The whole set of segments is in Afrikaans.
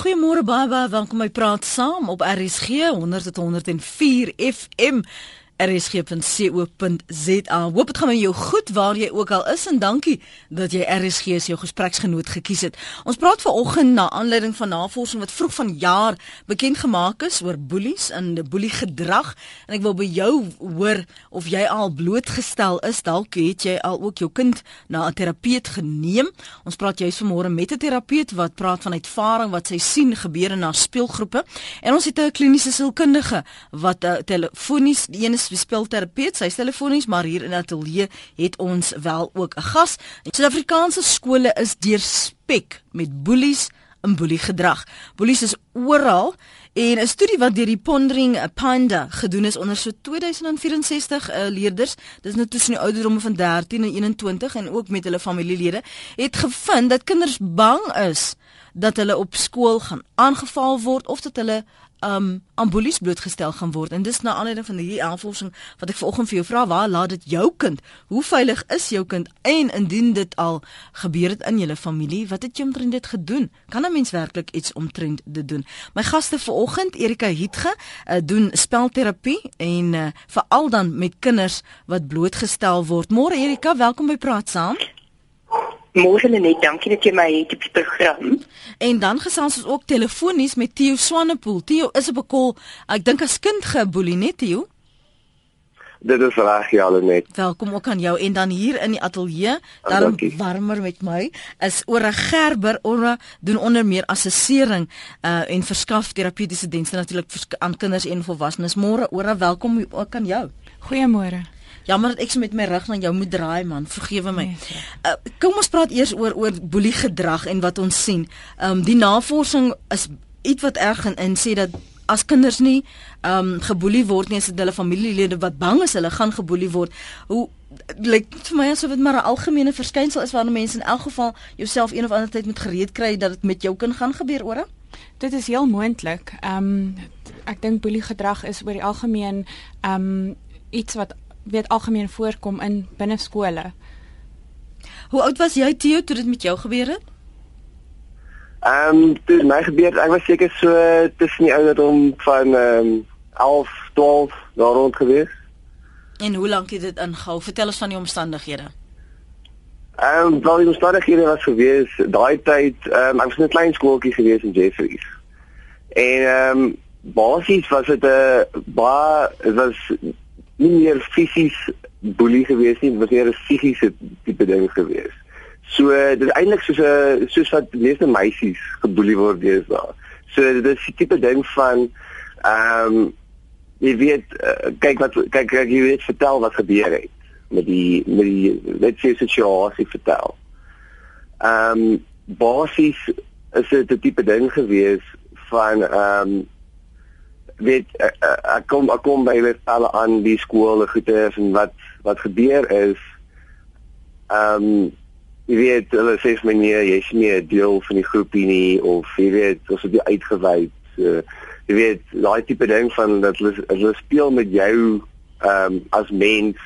Goeiemôre baie baie welkom by Praat Saam op RSG 100.104 FM rsg.co.za. Hoop dit gaan met jou goed waar jy ook al is en dankie dat jy RSG as jou gespreksgenoot gekies het. Ons praat vanoggend na aanleiding van navorsing wat vroeg vanjaar bekend gemaak is oor boelies en boelie gedrag en ek wil by jou hoor of jy al blootgestel is. Dalk het jy al ook jou kind na 'n terapeut geneem. Ons praat juis vanmôre met 'n terapeut wat praat van ervaring wat sy sien gebeur in haar speelgroepe en ons het 'n kliniese sielkundige wat uh, telefonies die is spelterapeut, sy telefonies, maar hier in ateljee het ons wel ook 'n gas. Suid-Afrikaanse skole is deurspek met boelies en boeliegedrag. Boelies is oral en 'n studie wat deur die Pondering Panda gedoen is onder so 2064 uh, leerders, dis nou tussen die ouderdomme van 13 en 21 en ook met hulle familielede, het gevind dat kinders bang is dat hulle op skool gaan aangeval word of dat hulle um aan boelies blootgestel gaan word. En dis na aanleiding van hierdie navorsing wat ek vanoggend vir jou vra waar laat dit jou kind? Hoe veilig is jou kind? En indien dit al gebeur het in julle familie wat het jy omtrent dit gedoen? Kan 'n mens werklik iets omtrent dit doen? My gaste vanoggend Erika Hietge uh, doen spelterapie en uh, veral dan met kinders wat blootgestel word. Môre Erika welkom by praat saam Môre net, dankie dat jy my het op die program. En dan gesels ons ook telefonies met Theo Swanepoel. Theo is op 'n kol. Ek dink as kind geboelie net Theo. Dit is reg ja net. Welkom ook aan jou en dan hier in die ateljee, dan warmer met my, is Ora Gerber. Ora doen onder meer assessering uh en verskaf terapeutiese dienste natuurlik aan kinders en volwassenes. Môre Ora, welkom ook aan jou. Goeiemôre. Jammer dat ek so met my rug na jou moet draai man. Vergewe my. Uh, kom ons praat eers oor oor boelie gedrag en wat ons sien. Ehm um, die navorsing is iets wat erg en, en sê dat as kinders nie ehm um, geboelie word nie, as dit hulle familielede wat bang is hulle gaan geboelie word. Hoe lyk like, vir my asof dit maar 'n algemene verskynsel is wanneer mense in elk geval jouself een of ander tyd moet gereed kry dat dit met jou kind gaan gebeur, ore? Dit is heel moontlik. Ehm um, ek dink boelie gedrag is oor die algemeen ehm um, iets wat weet algemeen voorkom in binne skole. Hoe oud was jy Theo toe dit met jou gebeur het? Ehm um, dit my gebeur ek was seker so tussen die ouderdom van ehm um, 11, 12 daar rond gewees. En hoe lank het dit ingehou? Vertel ons van die omstandighede. Ehm um, wel die omstandighede was gewees daai tyd ehm um, ek was in 'n klein skooltjie gewees in Jeffreys. En ehm um, basies was dit 'n baie was nie meer fisies boelie gewees nie, dit was meer 'n fisiese tipe ding gewees. So dit is eintlik soos 'n soos wat meeste meisies geboelie word deesdae. So dit is 'n tipe ding van ehm um, jy weet uh, kyk wat kyk, kyk jy weet vertel wat gebeur het met die met die net sê situasie vertel. Ehm um, basies is dit 'n tipe ding gewees van ehm um, weet ek, ek kom ek kom by weer alle aan die skole goeie en wat wat gebeur is ehm um, jy weet hulle sê vir my nee jy's nie 'n deel van die groepie nie of jy weet ons het jy uitgewy so jy weet daai tipe ding van dat hulle hulle speel met jou ehm um, as mens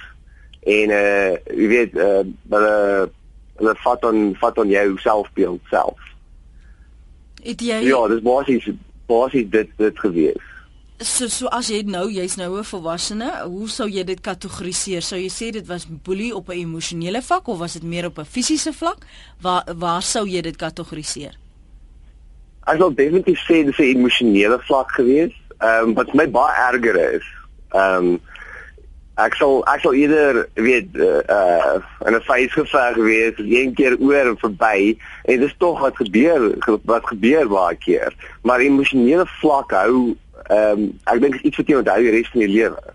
en eh uh, jy weet eh uh, hulle hulle vat on vat on jou selfbeeld self. Het jy Ja, dis basies basies dit dit gewees. So so as jy nou jy's nou 'n volwassene, hoe sou jy dit kategoriseer? Sou jy sê dit was boelie op 'n emosionele vlak of was dit meer op 'n fisiese vlak? Waar waar sou jy dit kategoriseer? Ek sal definitief sê dit 'n emosionele vlak gewees. Ehm um, wat my baie erger is. Ehm um, ek sal ek sal eerder weet uh, uh in 'n feesgeveg gewees, een keer oor en verby en dit is tog wat gebeur wat gebeur baie keer. Maar emosionele vlak hou ehm um, ek dink iets wat jy onthou die res van jou lewe.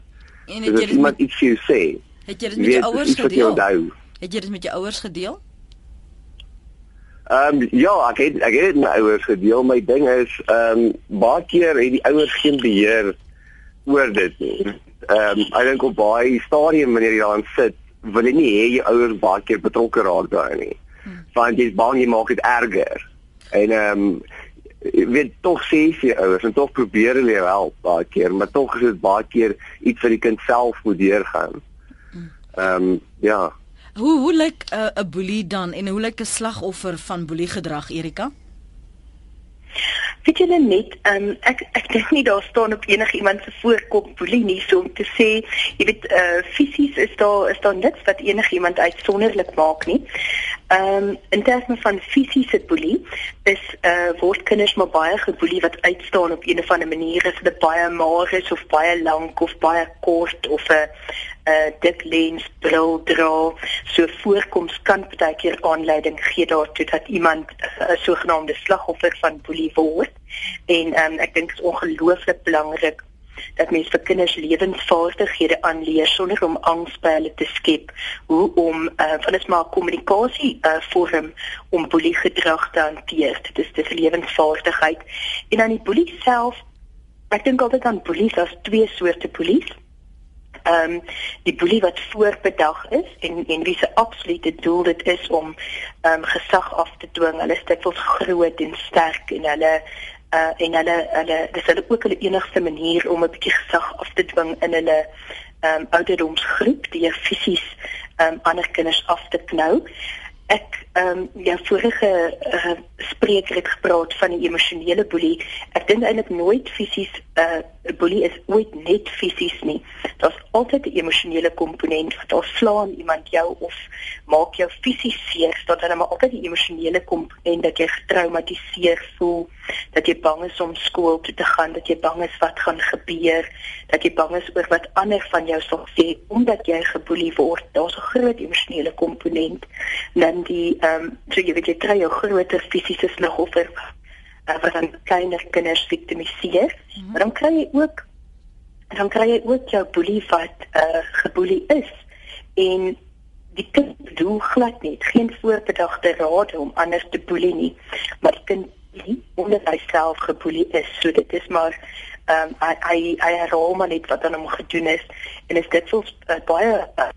En het jy dit iemand met, iets vir jou sê? Het jy dit met jou ouers gedeel? Het jy dit met jou ouers gedeel? Ehm um, ja, ek het ek het dit met my ouers gedeel. My ding is ehm um, baie keer het die ouers geen beheer oor dit nie. Ehm um, ek dink op baie stadium wanneer jy daar sit, wil jy nie hê jou ouers baie keer betrokke raak daai nie. Hmm. Want jy's bang jy maak dit erger. En ehm um, weet tog sê sy ouers en tog probeer hulle help baie keer, maar tog is dit baie keer iets wat die kind self moet deurgaan. Ehm um, ja. Hoe hoe lyk 'n uh, boelie dan en hoe lyk 'n slagoffer van boelie gedrag Erika? Weet julle net, um, ek ek dink nie daar staan op enige iemand se voorkop boelie nie so om te sê, jy weet, uh fisies is daar is daar niks wat enige iemand uitsonderlik maak nie. Ehm um, in terme van fisiese boelie is uh word kinders maar baie geboelie wat uitstaan op een of ander manier as dit baie maar is of baie lank of baie kort of 'n uh dik lens bril dra. So voorkoms kan baie keer aanleiding gee daartoe dat iemand 'n uh, sogenaamde slagoffer van boelie word. En um, ek dink dit is ongelooflik belangrik dat mens vir kinders lewensvaardighede aanleer sonder om angs by hulle te skep. Hoe om uh, van dit maar kommunikasie uh, vorm om boelie gedrag te hanteer. Dit is dis lewensvaardigheid. En dan die boelie self ek dink altyd aan boelie as twee soorte boelie ehm um, die boelie wat voorbedag is en en wie se absolute doel dit is om ehm um, gesag af te dwing. Hulle is dit wel groot en sterk en hulle uh en hulle hulle dis hulle ook hulle enigste manier om 'n bietjie gesag af te dwing in hulle ehm um, ouderdomsgroep die fisies ehm um, ander kinders af te knou. Ek ehm um, ja vorige uh, spreker het gepraat van die emosionele boelie. Ek dink eintlik nooit fisies 'n uh, boelie is ooit net fisies nie. Daar's altyd 'n emosionele komponent daar slaan iemand jou of maak jou fisies seer, staan dan maar altyd die emosionele komponent dat jy getraumatiseer voel, dat jy bang is om skool toe te gaan, dat jy bang is wat gaan gebeur, dat jy bang is oor wat ander van jou sal sê omdat jy geboelie word. Daar's 'n groot emosionele komponent. Dan die ehm um, so jy weet jy kry 'n groter fisiese slagoffer uh, wat dan kleiner kinders victimiseer. Mm -hmm. Maar dan kry jy ook dan kry jy ook jou boelie wat uh, geboelie is en die kind doen glad nie geen voorbedagte raad om anders te boelie nie maar die kind nie omdat hy self geboelie is so dit is maar ehm um, hy hy hy herhaal maar net wat aan hom gedoen is en is dit so uh, baie uh,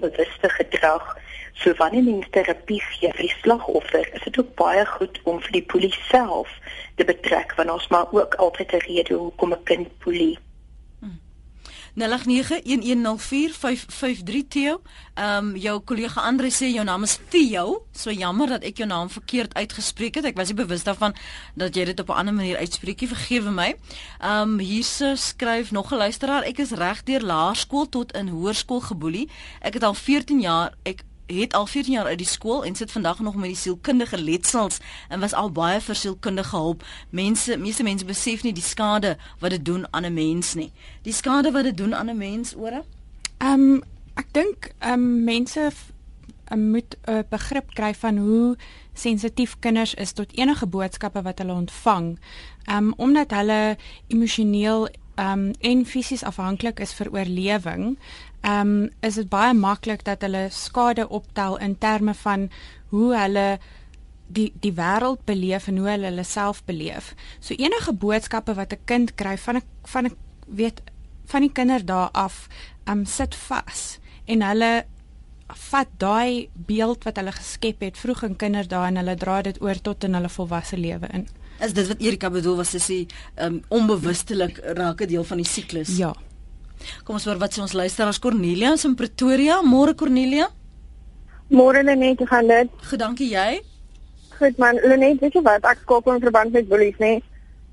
bewuste gedrag So wanneer mens terapie gee vir die slagoffer, is dit ook baie goed om vir die polisie self te betrek want ons maar ook altyd 'n rede hoekom 'n kind polie. 0891104553 Theo. Ehm um, jou kollega Andre sê jou naam is Theo. So jammer dat ek jou naam verkeerd uitgespreek het. Ek was nie bewus daarvan dat jy dit op 'n ander manier uitspreek nie. Vergewe my. Ehm um, hier skryf nog 'n luisteraar. Ek is reg deur laerskool tot in hoërskool geboelie. Ek het al 14 jaar ek het al 14 jaar uit die skool en sit vandag nog met die sielkundige letsels en was al baie vir sielkundige hulp. Mense, meeste mense besef nie die skade wat dit doen aan 'n mens nie. Die skade wat dit doen aan 'n mens, ore? Ehm um, ek dink ehm um, mense um, moet 'n uh, begrip kry van hoe sensitief kinders is tot enige boodskappe wat hulle ontvang. Ehm um, omdat hulle emosioneel ehm um, en fisies afhanklik is vir oorlewing, ehm um, is dit baie maklik dat hulle skade optel in terme van hoe hulle die die wêreld beleef en hoe hulle hulle self beleef. So enige boodskappe wat 'n kind kry van 'n van 'n weet van die kinderdae af, ehm um, sit vas en hulle vat daai beeld wat hulle geskep het vroeg in kinderdae en hulle dra dit oor tot in hulle volwasse lewe in. Is dit wat Erika bedoel was sy ehm um, onbewustelik raak 'n deel van die siklus? Ja. Kom ons hoor wat sê ons luisteraars Cornelia in Pretoria. Môre Cornelia. Môre Lenet, hoe gaan dit? Goed, dankie jy. Goed man, Lenet, weet jy wat? Ek koop in verband met bullies, nee.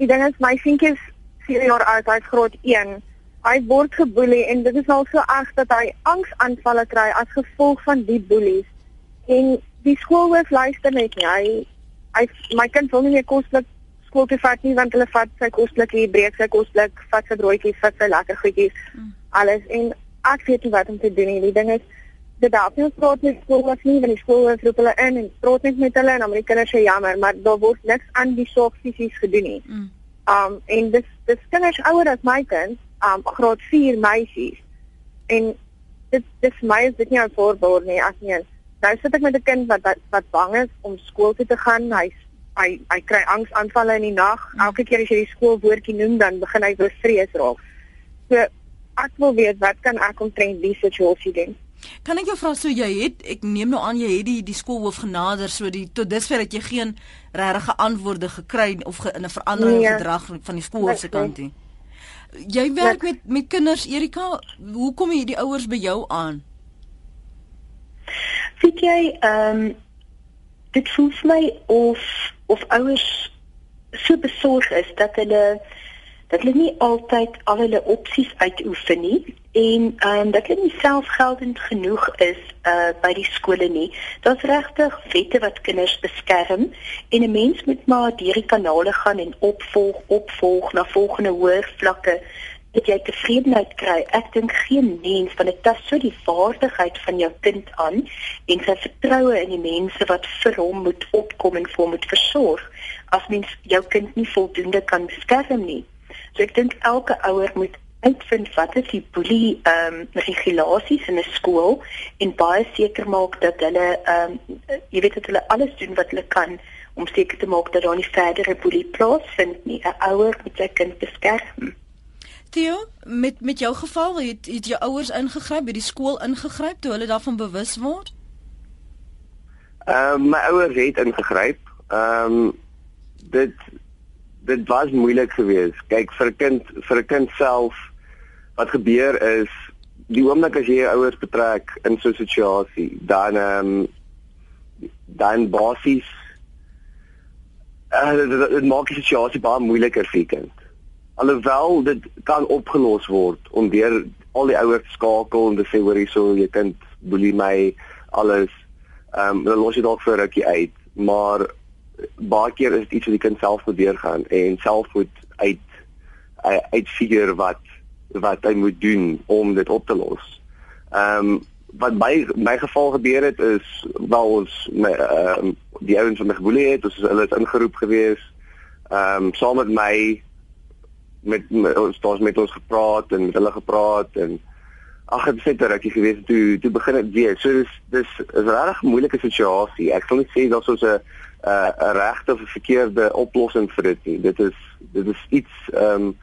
Die ding is my seentjie is 4 jaar oud, hy's graad 1. Hy word geboelie en dit is al so erg dat hy angsaanvalle kry as gevolg van die bullies. En die skoolhoof luister net nie. Hy hy my kind wil nie meer koslik skool toe vat nie want hulle vat sy kosblik hier breek sy kosblik vat sy broodjies vat sy lekker goedjies mm. alles. En ek weet nie wat om te doen nie. Die ding is dit daar nie praat met skool was nie want die skool roep hulle in en praat net met hulle en dan die kinders sê jammer maar daar word niks aan die sorg fisies gedoen nie. Mm. um en dis dis kinders ouer as my kind um graad 4 meisies. En dit dis my is dit nie voorbeeld nie as nie nou sit ek met 'n kind wat wat bang is om skool toe te gaan hy's hy hy kry angsaanvalle in die nag. Mm. Elke keer as jy die skoolwoordjie noem, dan begin hy bevrees raak. So ek wil weet wat kan ek omtrent die situasie doen? Kan ek jou vra so jy het ek neem nou aan jy het die die skoolhoof genader so die tot dusver het jy geen regte antwoorde gekry of ge, 'n verandering nee, gedrag van die skoolhoof se kant nie. Jy werk met met kinders Erika, hoe kom jy die ouers by jou aan? Sien jy ehm um, dit voel vir my of of ouers so besorg is dat hulle dat hulle nie altyd al hulle opsies uitoefen nie en ehm um, dat hulle nie selfgeldend genoeg is uh by die skole nie. Daar's regtig wette wat kinders beskerm en 'n mens moet maar deur die kanale gaan en opvolg, opvolg na volgende hoër vlakke dat jy tevredenheid kry. Ek dink geen mens van dit tas so die vaardigheid van jou kind aan en sy vertroue in die mense wat vir hom moet opkom en vir hom moet versorg as mens jou kind nie voldoende kan beskerm nie. So ek dink elke ouer moet uitvind wat is die boelie ehm um, regulasies in 'n skool en baie seker maak dat hulle ehm um, jy weet dat hulle alles doen wat hulle kan om seker te maak dat daar nie verdere boelie plaasvind nie. 'n Ouer moet sy kind beskerm. Theo, met met jou geval, het het jou ouers ingegryp, by die skool ingegryp toe hulle daarvan bewus word? Ehm um, my ouers het ingegryp. Ehm um, dit dit was moeilik geweest. Kyk vir 'n kind vir 'n kind self wat gebeur is die oomblik as jy jou ouers betrek in so 'n situasie, dan ehm um, dan basies uh, dit, dit maak die situasie baie moeiliker vir die kind. Alhoewel dit kan opgelos word om deur al die ouers skakel en te sê hoor hierso jy kind boelie my alles ehm um, dan los jy dalk vir 'n rukkie uit, maar baie keer is dit iets wat die kind self moet deurgaan en self moet uit uitfigure wat wat hy moet doen om dit op te los. Ehm um, wat by my geval gebeur het is wel ons my um, die ouens wat my geboelie het, ons hulle is ingeroep gewees. Ehm um, saam met my met, ons daar's met ons gepraat en met hulle gepraat en ag dit het net rukkie gewees toe toe begin dit weer. So dis dis is 'n regtig moeilike situasie. Ek sal net sê daar's so 'n 'n regte of 'n verkeerde oplossing vir dit nie. Dit is dit is iets ehm um,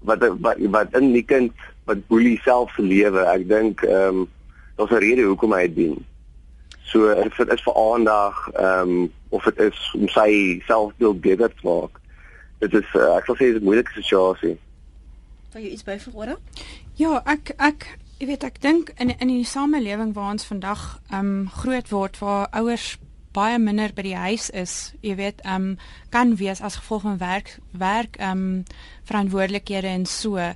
wat, wat wat in die kind wat boelie self se lewe. Ek dink ehm um, daar's 'n rede hoekom hy dit doen. So dit is vir aandag ehm um, of dit is om sy selfbeeld beter te maak. Dit is uh, ek sal sê dit is 'n moeilike situasie. Wil jy iets byvoeg? Ja, ek ek jy weet ek dink in in die samelewing waar ons vandag ehm um, groot word waar ouers baie minder by die huis is, jy weet, ehm um, kan wees as gevolg van werk werk ehm um, verantwoordelikhede en so. Ehm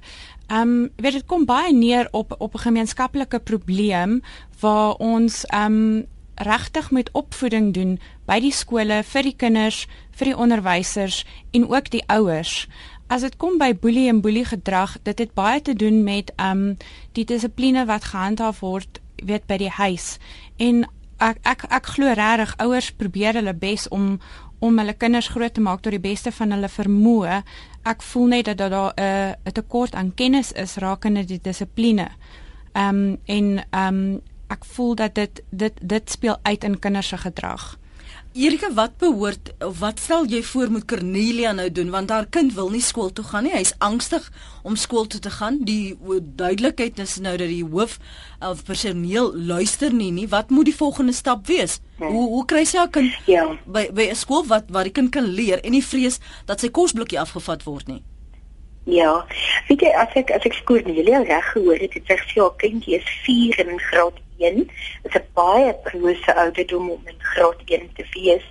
um, weet dit kom baie neer op op 'n gemeenskaplike probleem waar ons ehm um, regtig met opvoeding doen by die skole vir die kinders, vir die onderwysers en ook die ouers. As dit kom by boelie en boelie gedrag, dit het baie te doen met ehm um, die dissipline wat gehandhaaf word weet by die huis. En ek ek ek glo regtig ouers probeer hulle bes om om hulle kinders groot te maak tot die beste van hulle vermoë. Ek voel net dat daar 'n 'n tekort aan kennis is rakende die dissipline. Ehm um, en ehm um, ek voel dat dit dit dit speel uit in kinders se gedrag. Erika, wat behoort of wat stel jy voor moet Cornelia nou doen want haar kind wil nie skool toe gaan nie. Hy's angstig om skool toe te gaan. Die duidelikheid is nou dat die hoof of personeel luister nie nie. Wat moet die volgende stap wees? Hmm. Hoe hoe kry sy haar kind ja. by by 'n skool wat waar die kind kan leer en nie vrees dat sy kosblokkie afgevat word nie? Ja. Weet jy as ek as ek Cornelia reg gehoor het, het sy gesê haar kindjie is 4 in graad 1 is 'n baie prose ouderdom om in graad 1 te wees.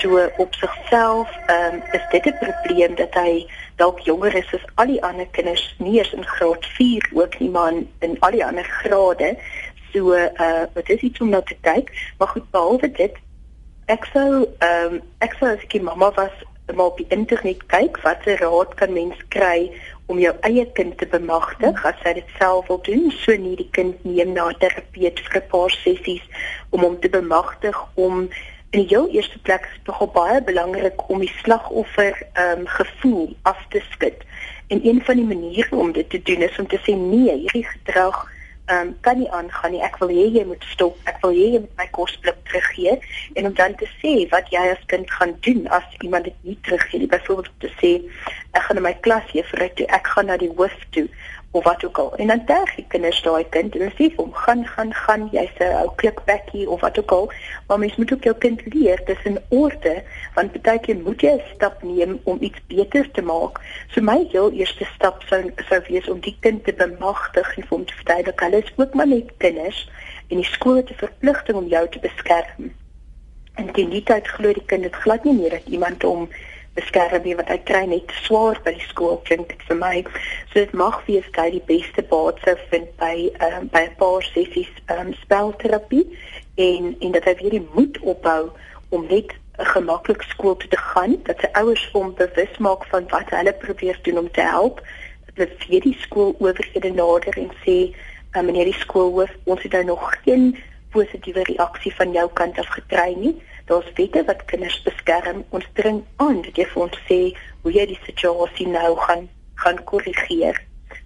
So op sigself um, is dit 'n probleem dat hy dalk jonger is as al die ander kinders, nie eens in graad 4 ook nie, maar in, al die ander grade. So uh wat is iets om na te kyk, maar goed behalwe dit ek sou ehm um, ek sou as ek mamma was maar op die internet kyk watter raad kan mens kry om jou eie kind te bemagtig as jy dit self wil doen. So nie die kind neem na 'n terapeut vir 'n paar sessies om hom te bemagtig om in die heel eerste plek is tog baie belangrik om die slagoffer ehm um, gevoel af te skud. En een van die maniere om dit te doen is om te sê nee hierdie gedrag um, kan nie aangaan nie. Ek wil hê jy moet stop. Ek wil hê jy moet my kosblik teruggee en om dan te sê wat jy as kind gaan doen as iemand dit nie teruggee. Byvoorbeeld te sê ek gaan na my klas juffrou toe. Ek gaan na die hoof toe of wat ook al. En dan terg die kinders daai kind en sê hom gaan gaan gaan jy's 'n ou klikbekkie of wat ook al. Maar mens moet ook jou kind leer dis in orde want baie keer moet jy 'n stap neem om iets beter te maak. So my heel eerste stap sou sou wees om die kind te bemagtig en hom te dat hulle is ook maar net kinders en die skool het 'n verpligting om jou te beskerm. En teen die tyd glo die kind dit glad nie meer dat iemand hom beskerm nie want hy kry net swaar by die skool klink dit vir my. So dit mag wees dat hy die beste baat sou vind by um, by 'n paar sessies um, spelterapie en en dat hy weer die moed opbou om net gemaklik skool toe te gaan, dat sy ouers hom bewus maak van wat hulle probeer doen om te help. Dat hulle vir die skool oorhede nader en sê, uh, "Meneer die skoolhoof, ons het nou nog geen positiewe reaksie van jou kant af gekry nie. Daar's wette wat kinders beskerm. Ons dring aan dat jy vir ons sê hoe jy die situasie nou gaan gaan korrigeer.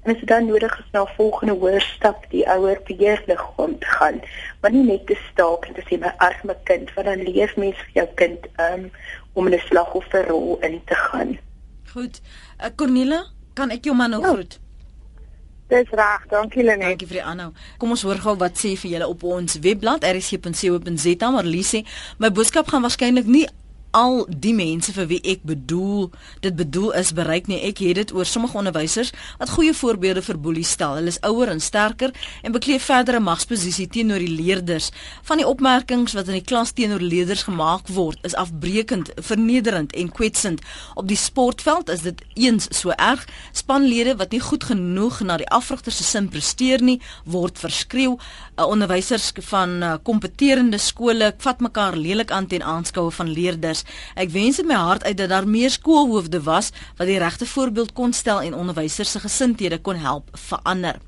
En as dit dan nodig is na volgende hoër stap die ouer beheerlig om te gaan, maar nie net te staak en te sê my arme kind, want dan leef mens vir jou kind um, om in 'n slagofferrol in te gaan. Goed. Uh, Cornelia, kan ek jou man nog ja. groet? Dis reg, dankie Lenet. Dankie vir die aanhou. Kom ons hoor gou wat sê vir julle op ons webblad rsc.co.za, maar Lisie, my boodskap gaan waarskynlik nie al die mense vir wie ek bedoel dit bedoel is bereik nie ek het dit oor sommige onderwysers wat goeie voorbeelde vir boelie stel. Hulle is ouer en sterker en bekleed verdere magsposisie teenoor die leerders. Van die opmerkings wat in die klas teenoor leerders gemaak word is afbreekend vernederend en kwetsend. Op die sportveld is dit eens so erg. Spanlede wat nie goed genoeg na die afrigter se sin presteer nie word verskreeu uh, onderwysers van uh, kompeterende skole vat mekaar lelik aan ten aanskoue van leerders kinders. Ek wens in my hart uit dat daar meer skoolhoofde was wat die regte voorbeeld kon stel en onderwysers se gesindhede kon help verander.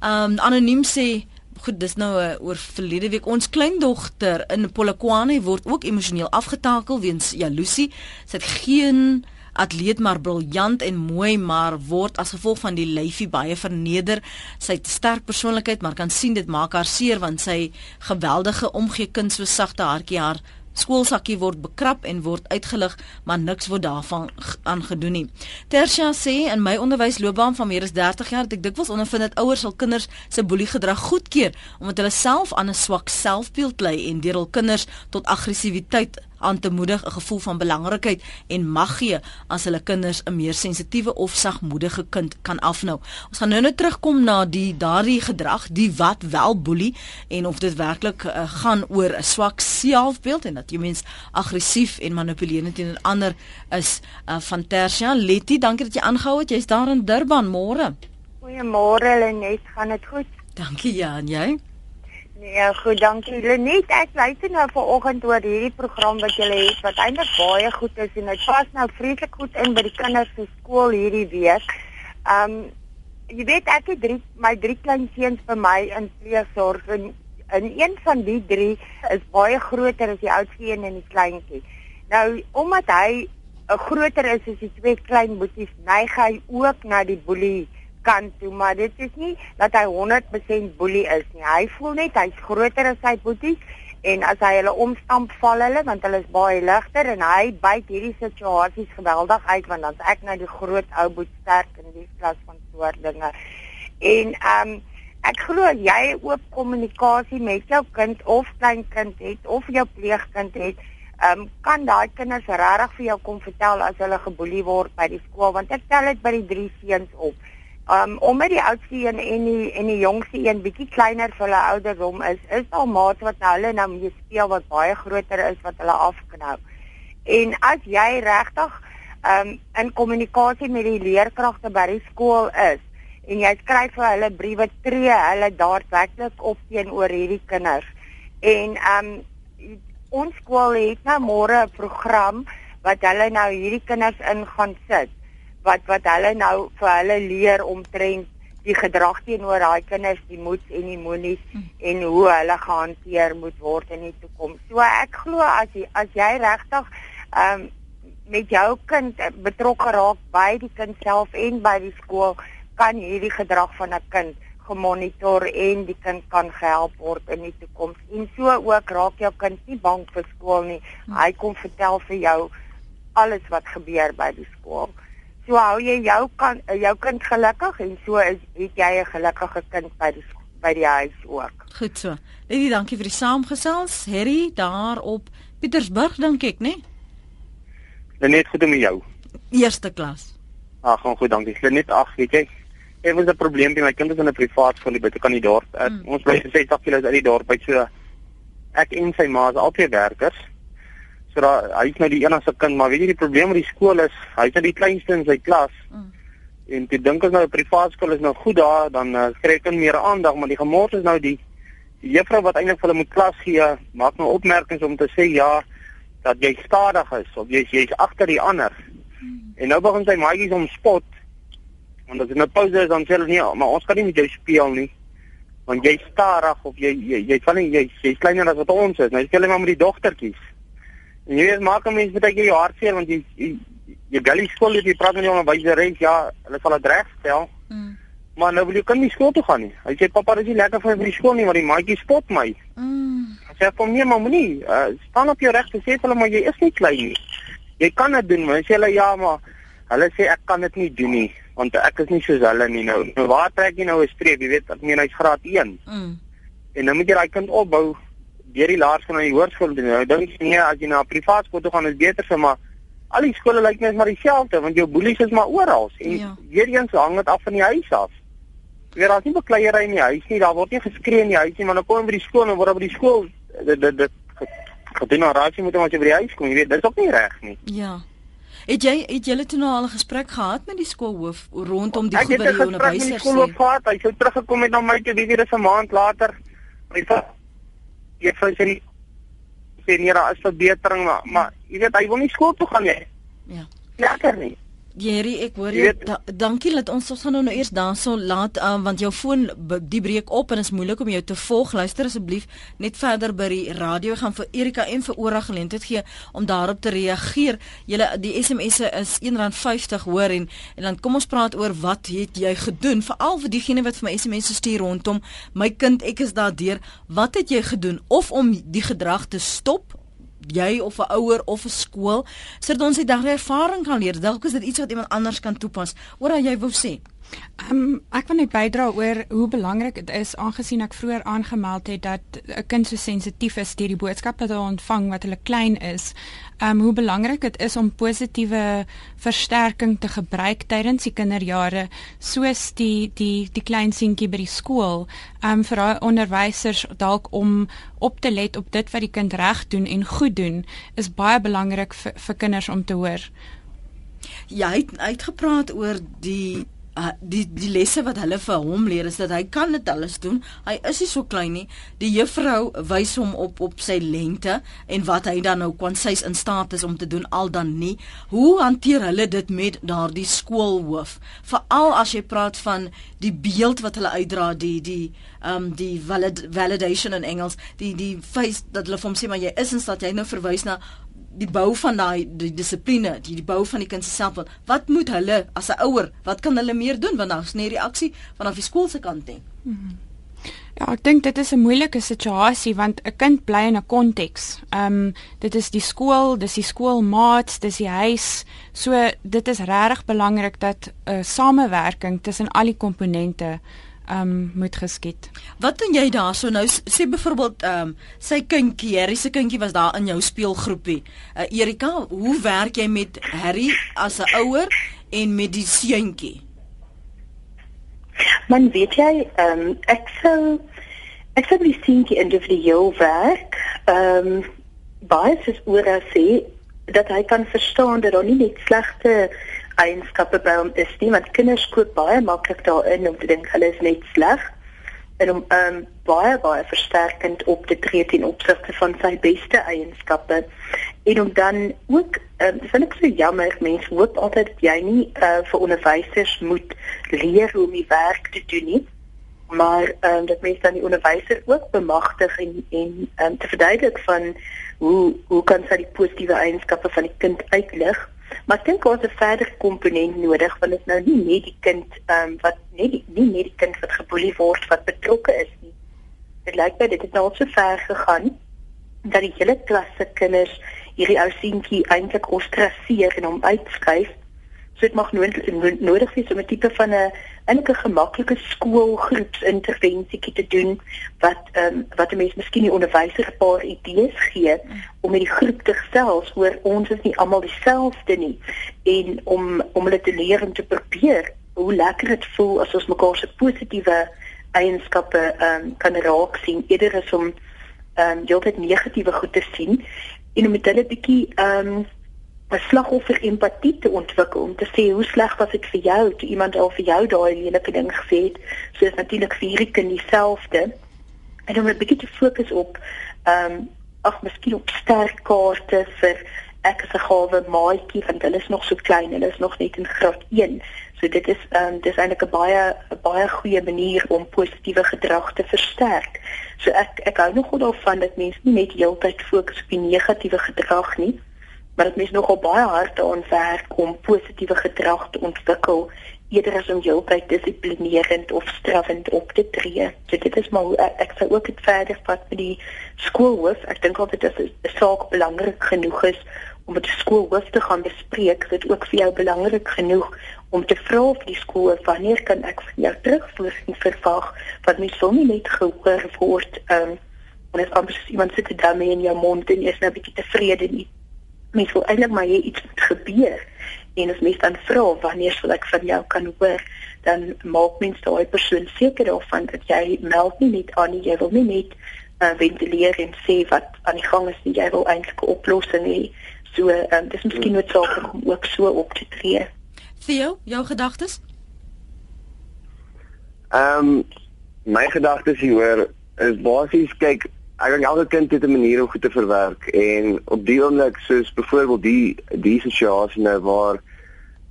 Um anoniem sê Goed, dis nou uh, oor verlede week ons kleindogter in Polokwane word ook emosioneel afgetakel weens jaloesie. Sy het geen atleet maar briljant en mooi maar word as gevolg van die lyfie baie verneder. Sy het sterk persoonlikheid maar kan sien dit maak haar seer want sy geweldige omgee kind so sagte hartjie haar skoolsakkie word bekrap en word uitgelig, maar niks word daarvan aangedoen nie. Tersia sê in my onderwysloopbaan van meer as 30 jaar het ek dikwels ondervind dat ouers hul kinders se boeliegedrag goedkeur omdat hulle self aan 'n swak selfbeeld ly en deur hul kinders tot aggressiwiteit aan te moedig 'n gevoel van belangrikheid en mag gee as hulle kinders 'n meer sensitiewe of sagmoedige kind kan afnou. Ons gaan nou net terugkom na die daardie gedrag, die wat wel boelie en of dit werklik uh, gaan oor 'n swak selfbeeld en dat jy mens aggressief en manipulerend teenoor ander is uh, van Tersia. Letty, dankie dat jy aangehou het. Jy's daar in Durban môre. Goeiemôre Lenet, gaan dit goed? Dankie ja, en jy? Nee, goed, dankie. Lenet, ek luister nou vanoggend oor hierdie program wat julle het wat eintlik baie goed is en dit pas nou vreeslik goed in by die kinders se skool hierdie week. Um jy weet ek het drie my drie klein seuns by my in pleegsorg en en een van die drie is baie groter as die oudste een en die kleintjie. Nou omdat hy 'n uh, groter is as die twee klein boeties, neig hy ook na die boelie kant toe, maar dit is nie dat hy 100% boelie is nie. Hy voel net hy's groter as sy boeties en as hy hulle omstamp val hulle want hulle is baie ligter en hy byt hierdie situasies geweldig uit want dan's ek nou die groot ou boet sterk in die klas van soort dinge. En ehm um, ek glo jy oop kommunikasie met jou kind of kleinkind het of jou pleegkind het Ehm um, kan daai kinders regtig vir jou kom vertel as hulle geboelie word by die skool want ek tel dit by die drie seuns op. Um omdat die oudste een en die en die jongste een bietjie kleiner vir hulle ouderdom is, is daar maat wat nou hulle nou mee speel wat baie groter is wat hulle afknou. En as jy regtig um in kommunikasie met die leerkragte by die skool is en jy skryf vir hulle briewe tree hulle daadwerklik op teenoor hierdie kinders. En um ons skool het nou môre 'n program wat hulle nou hierdie kinders in gaan sit wat wat hulle nou vir hulle leer omtrent die gedrag teenoor daai kinders, die moeds en die monies hm. en hoe hulle gehanteer moet word in die toekoms. So ek glo as jy as jy regtig ehm um, met jou kind betrokke raak by die kind self en by die skool, kan hierdie gedrag van 'n kind gemonitor en die kind kan gehelp word in die toekoms. En so ook raak jou kind nie bang vir skool nie. Hm. Hy kom vertel vir jou alles wat gebeur by die skool. So hou jy jou kan jou kind gelukkig en so is het jy 'n gelukkige kind by die by die huis ook. Goed so. Lady, dankie vir die saamgesels. Harry daar op Pietersburg dink ek, né? Nee? Net goed met jou. Eerste klas. Ag, gaan goed, dankie. Net ag, weet jy, ek was 'n probleem by my kind is in 'n privaat skool by 'n kandidaat. Mm. Ons bly 60 km uit die dorp uit so ek en sy ma is albei werkers. So daar hy's nou die enigste kind, maar weet jy die probleem met die skool is, hy's nou die kleinste in sy klas. Mm. En jy dink as nou 'n privaat skool is nou goed daar, dan uh, kry hy meer aandag, maar die gemors is nou die die juffrou wat eintlik vir hulle moet klas gee, maak nou opmerkings om te sê ja, dat jy stadig is of jy jy's agter die ander. Mm. En nou begin sy maatjies om spot. Want as dit nou pouse is dan sê hulle nee, maar ons kan nie met jou speel nie want jy stadig of jy jy jy van jy jy's kleiner as wat ons is. Nou jy stel maar met die dogtertjies. En jy weet maak 'n mens baie jy hartseer want jy jy, jy die skool jy praat met die onderwyseres ja, hulle sal dit regstel. Mm. Maar nou wil jy kan nie skool toe gaan nie. Hy sê pappa, dis nie lekker vir die skool nie want die maatjie spot my. Mm. Hy sê kom nie maar moenie. Uh, staan op jou reg te sê hulle maar jy is nie klein nie. Jy kan dit doen, maar sê hulle ja, maar hulle sê ek kan dit nie doen nie want ek is nie soos hulle nie nou. Nou waar trek jy nou 'n streep? Jy weet, ek meen hy's graad 1. Mm. En nou moet jy daai kind opbou deur die laerskool na die hoërskool toe. Nou dink jy nee, as jy na 'n privaat skool toe gaan is beter vir maar al die skole lyk net maar dieselfde want jou boelies is maar oral en ja. weer eens hang dit af van die huis af. Jy weet daar's nie bekleierery in die huis nie. Daar word nie geskree in die huis nie, maar dan kom jy by die skool en word by die skool dit dit dit gedoen na raadjie moet jy by die huis kom. Jy weet, dit is ook nie reg nie. Ja. Het jy het julle toe nou al 'n gesprek gehad met die skoolhoof rondom die goeie onderwysers? Ek het gesprek met die skoolhoof gehad. Hy sou teruggekom het na my toe weer 'n maand later. Hy jy sê nie sê nie daar is verbetering maar, maar jy weet hy wil nie skool toe gaan nie. Ja. Lekker nie. Jerry, ek hoor jou. Da, dankie dat ons ons gaan nou, nou eers daarso laat um, want jou foon die breek op en is moeilik om jou te volg. Luister asseblief net verder by die radio gaan vir Erika en vir Ora geleentheid gee om daarop te reageer. Julle die SMS'e is R1.50 hoor en en dan kom ons praat oor wat het jy gedoen veral vir diegene wat vir my SMS'e stuur rondom my kind ek is daardeur. Wat het jy gedoen of om die gedrag te stop jy of 'n ouer of 'n skool sodat ons uit daardie ervaring kan leer. Dalk is dit iets wat iemand anders kan toepas. Oor wat jy wou sê. Um, ek wil net bydra oor hoe belangrik dit is aangesien ek vroeër aangemeld het dat 'n kind so sensitief is deur die boodskap wat hy ontvang wat hulle klein is. Um hoe belangrik dit is om positiewe versterking te gebruik tydens die kinderjare soos die die die klein seentjie by die skool. Um vir onderwysers dalk om op te let op dit wat die kind reg doen en goed doen is baie belangrik vir, vir kinders om te hoor. Jy het uitgepraat oor die uh, die die lesse wat hulle vir hom leer is dat hy kan dit alles doen. Hy is nie so klein nie. Die juffrou wys hom op op sy lengte en wat hy dan nou kon sês in staat is om te doen al dan nie. Hoe hanteer hulle dit met daardie skoolhoof? Veral as jy praat van die beeld wat hulle uitdra, die die ehm um, die valid, validation in Engels, die die face dat hulle vir hom sê maar jy is in staat jy nou verwys na die bou van daai die dissipline, die, die bou van die kind se selfbeeld. Wat moet hulle as 'n ouer, wat kan hulle meer doen want daar's nie reaksie vanaf die skool se kant nie. Mm -hmm. Ja, ek dink dit is 'n moeilike situasie want 'n kind bly in 'n konteks. Ehm um, dit is die skool, dis die skoolmaats, dis die huis. So dit is regtig belangrik dat 'n uh, samewerking tussen al die komponente um moet geskied. Wat doen jy daarso nou sê byvoorbeeld um sy kindjie, Harry se kindjie was daar in jou speelgroepie. Uh, Erika, hoe werk jy met Harry as 'n ouer en met die seuntjie? Man weet jy, um ek sou ek sou die seuntjie individueel werk. Um baie soos oor sê dat hy kan verstaan dat daar nie net slegte eienskappe by hom is nie want kinders koop baie maklik daarin om te dink hulle is net sleg. En om um, baie baie versterkend op te tree teen opsigte van sy beste eienskappe. En om dan ook um, vind ek so jammer mense hoop altyd dat jy nie uh, vir onderwysers moet leer hoe om die werk te doen nie. Maar um, dat mense dan die onderwyser ook bemagtig en en um, te verduidelik van hoe hoe kan sy die positiewe eienskappe van die kind uitlig Maar ek dink ons het 'n verder komponent nodig want dit nou nie net die kind ehm um, wat net die, nie net die kind wat geboelie word wat betrokke is nie. Dit lyk my dit het nou so ver gegaan dat die hele klas se kinders hierdie ou seentjie eintlik ostraseer en hom uitskuif So dit mag nodig nodig wees om 'n tipe van 'n enige gemaklike skoolgroepsintervensie te doen wat ehm um, wat 'n mens miskien die onderwyser 'n paar idees gee om met die groep te gesels oor ons is nie almal dieselfde nie en om om hulle te leer om te probeer hoe lekker dit voel as ons mekaar se positiewe eienskappe ehm um, kan raak sien. Eerder as om ehm um, heeltyd negatiewe goed te sien en om met hulle bietjie ehm um, 'n slagoffer empatie te ontwikkel om te sê hoe sleg was dit vir jou toe iemand al vir jou daai lelike ding gesê het. So is natuurlik vir hierdie kind dieselfde. En om 'n bietjie te fokus op ehm um, ag miskien op sterk kaarte vir ek is 'n gawe maatjie want hulle is nog so klein, hulle is nog net in graad 1. So dit is ehm um, dis eintlik 'n baie 'n baie goeie manier om positiewe gedrag te versterk. So ek ek hou nogal daarvan dat mense nie net heeltyd fokus op die negatiewe gedrag nie, maar dat mense nogal baie hard daaraan werk om positiewe gedrag te ontwikkel eerder as om heeltyd dissiplinerend of straffend op te tree. So dit is maar ek, ek sou ook dit verder vat met die skoolhoof. Ek dink altyd dit is 'n saak belangrik genoeg is om met die skoolhoof te gaan bespreek. Dit ook vir jou belangrik genoeg om te vra of die skool wanneer kan ek van jou terugvoering verwag wat mens sou nie net gehoor word ehm um, en as amper iemand sit daar mee in jou mond en jy is nou 'n bietjie tevrede nie mens wil eintlik maar hê iets moet gebeur en as mens dan vra wanneer sal ek van jou kan hoor? Dan maak mens daai persoon seker daarvan dat jy meld nie net aan nie jy wil nie net uh, ventileer en sê wat aan die gang is nie. Jy wil eintlik 'n oplossing hê. So um, dis miskien noodsaaklik om ook so op te tree. Theo, jou gedagtes? Ehm um, my gedagtes hieroor is basies kyk, ek dink elke kind het 'n manier om goed te verwerk en op die oomblik soos byvoorbeeld die die situasie nou waar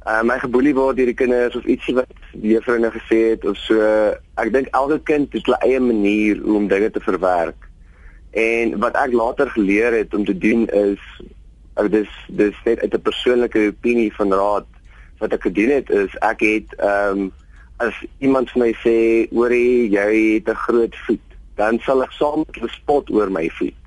uh, my geboelie word deur die kinders of ietsie wat die juffrou nou gesê het of so, ek dink elke kind het 'n eie manier hoe om dinge te verwerk. En wat ek later geleer het om te doen is ek dis dis net uit 'n persoonlike opinie van raad wat ek gedoen het is ek het ehm um, as iemand vir my sê hoorie jy het 'n groot voet dan sal ek saam spot oor my voet.